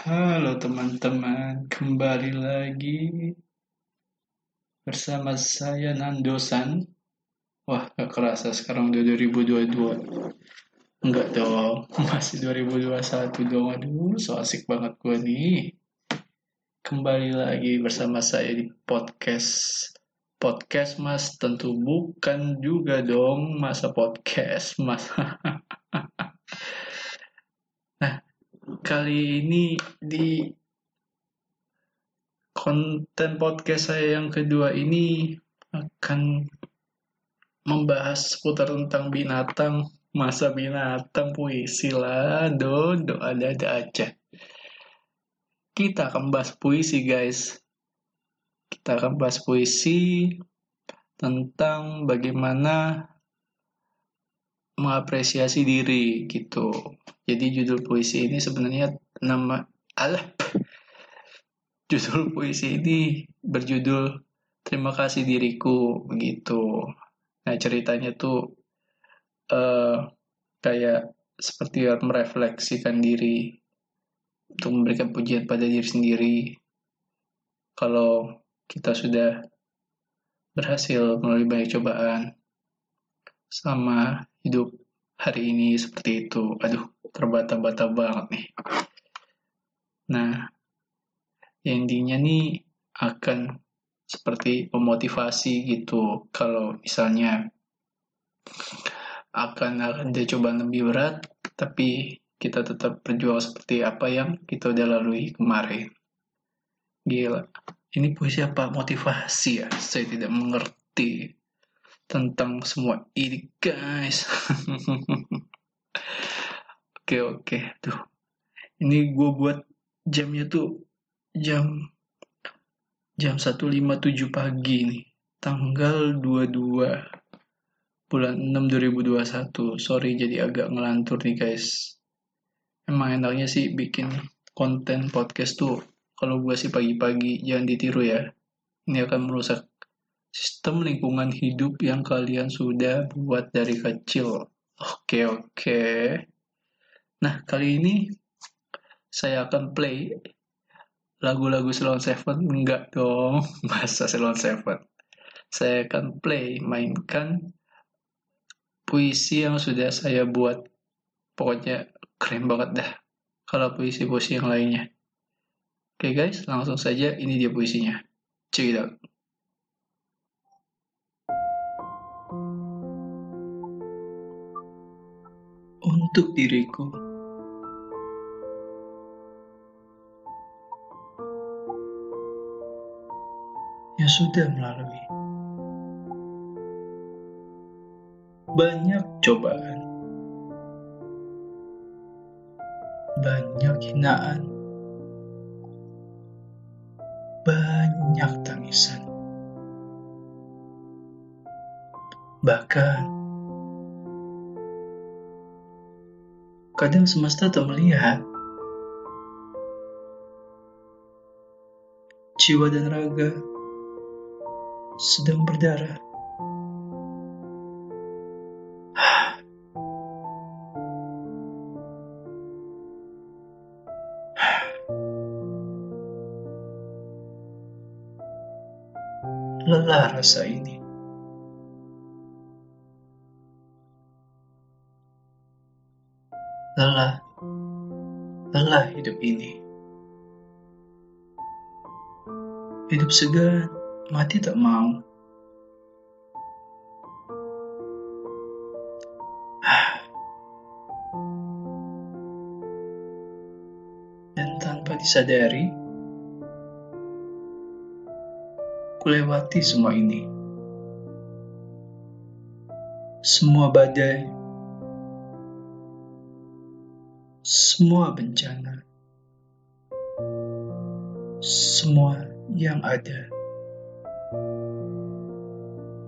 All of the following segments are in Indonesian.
Halo teman-teman, kembali lagi bersama saya Nandosan. Wah, gak kerasa sekarang udah 2022. Enggak dong, masih 2021 dong. Aduh, so asik banget gue nih. Kembali lagi bersama saya di podcast. Podcast mas, tentu bukan juga dong masa podcast mas. kali ini di konten podcast saya yang kedua ini akan membahas seputar tentang binatang, masa binatang, puisi lah, do, do ada-ada aja. Kita akan bahas puisi guys. Kita akan bahas puisi tentang bagaimana mengapresiasi diri gitu. Jadi judul puisi ini sebenarnya nama alah judul puisi ini berjudul Terima kasih diriku begitu. Nah ceritanya tuh uh, kayak seperti merefleksikan diri untuk memberikan pujian pada diri sendiri. Kalau kita sudah berhasil melalui banyak cobaan sama hidup hari ini seperti itu. Aduh, terbata-bata banget nih. Nah, intinya nih akan seperti memotivasi gitu. Kalau misalnya akan ada cobaan lebih berat, tapi kita tetap berjuang seperti apa yang kita udah lalui kemarin. Gila. Ini puisi apa? Motivasi ya? Saya tidak mengerti tentang semua ini, guys. oke, oke. Tuh. Ini gue buat jamnya tuh jam jam 1.57 pagi nih. Tanggal 22 bulan 6 2021. Sorry jadi agak ngelantur nih, guys. Emang enaknya sih bikin konten podcast tuh kalau gue sih pagi-pagi jangan ditiru ya. Ini akan merusak sistem lingkungan hidup yang kalian sudah buat dari kecil. Oke, oke. Nah, kali ini saya akan play lagu-lagu Salon Seven. Enggak dong, masa Salon Seven. Saya akan play, mainkan puisi yang sudah saya buat. Pokoknya keren banget dah kalau puisi-puisi yang lainnya. Oke guys, langsung saja ini dia puisinya. Check it. Untuk diriku, yang sudah melalui. Banyak cobaan, banyak hinaan, banyak tangisan. Bahkan, kadang semesta tak melihat jiwa dan raga sedang berdarah. lelah rasa ini. Lelah, lelah hidup ini. Hidup segan, mati tak mau. Dan tanpa disadari, kulewati semua ini. Semua badai, semua bencana, semua yang ada.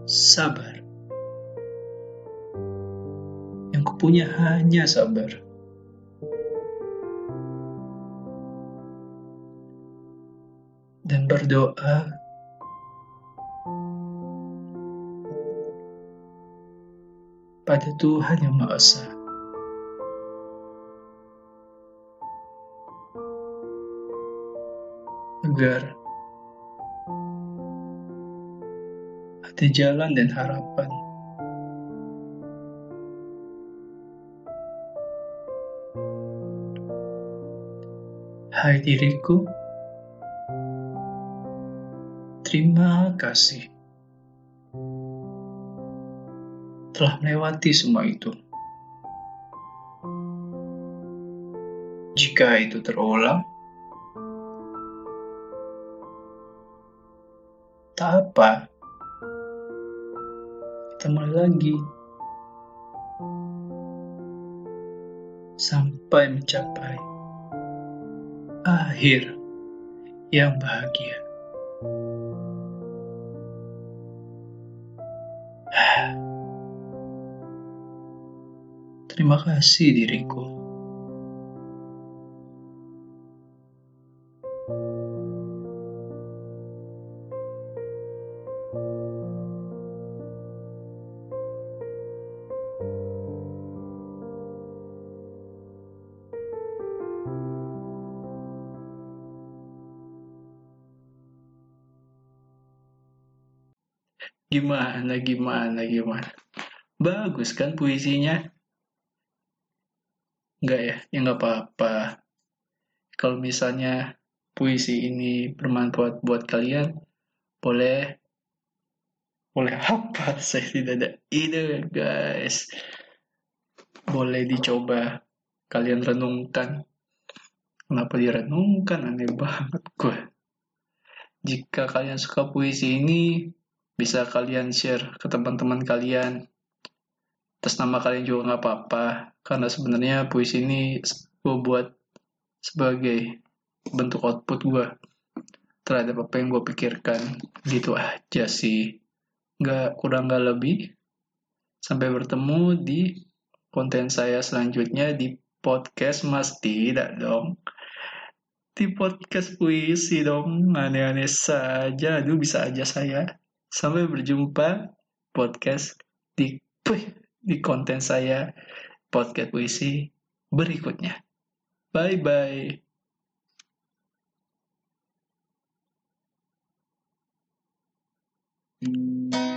Sabar. Yang kupunya hanya sabar. Dan berdoa pada Tuhan yang Maha Esa. Agar ada jalan dan harapan. Hai diriku, terima kasih telah melewati semua itu. Jika itu terulang, tak apa, kita mulai lagi sampai mencapai akhir yang bahagia. Terima kasih diriku. Gimana, gimana, gimana? Bagus kan puisinya? Enggak ya? Ya nggak apa-apa. Kalau misalnya puisi ini bermanfaat buat kalian, boleh boleh apa? Saya tidak ada ide, guys. Boleh dicoba kalian renungkan. Kenapa direnungkan? Aneh banget gue. Jika kalian suka puisi ini, bisa kalian share ke teman-teman kalian. Atas nama kalian juga nggak apa-apa karena sebenarnya puisi ini gue buat sebagai bentuk output gue terhadap apa yang gue pikirkan. Gitu aja sih. Nggak kurang nggak lebih. Sampai bertemu di konten saya selanjutnya di podcast mas tidak dong. Di podcast puisi dong. Aneh-aneh saja. Aduh bisa aja saya Sampai berjumpa podcast di di konten saya podcast puisi berikutnya. Bye bye. Thank you.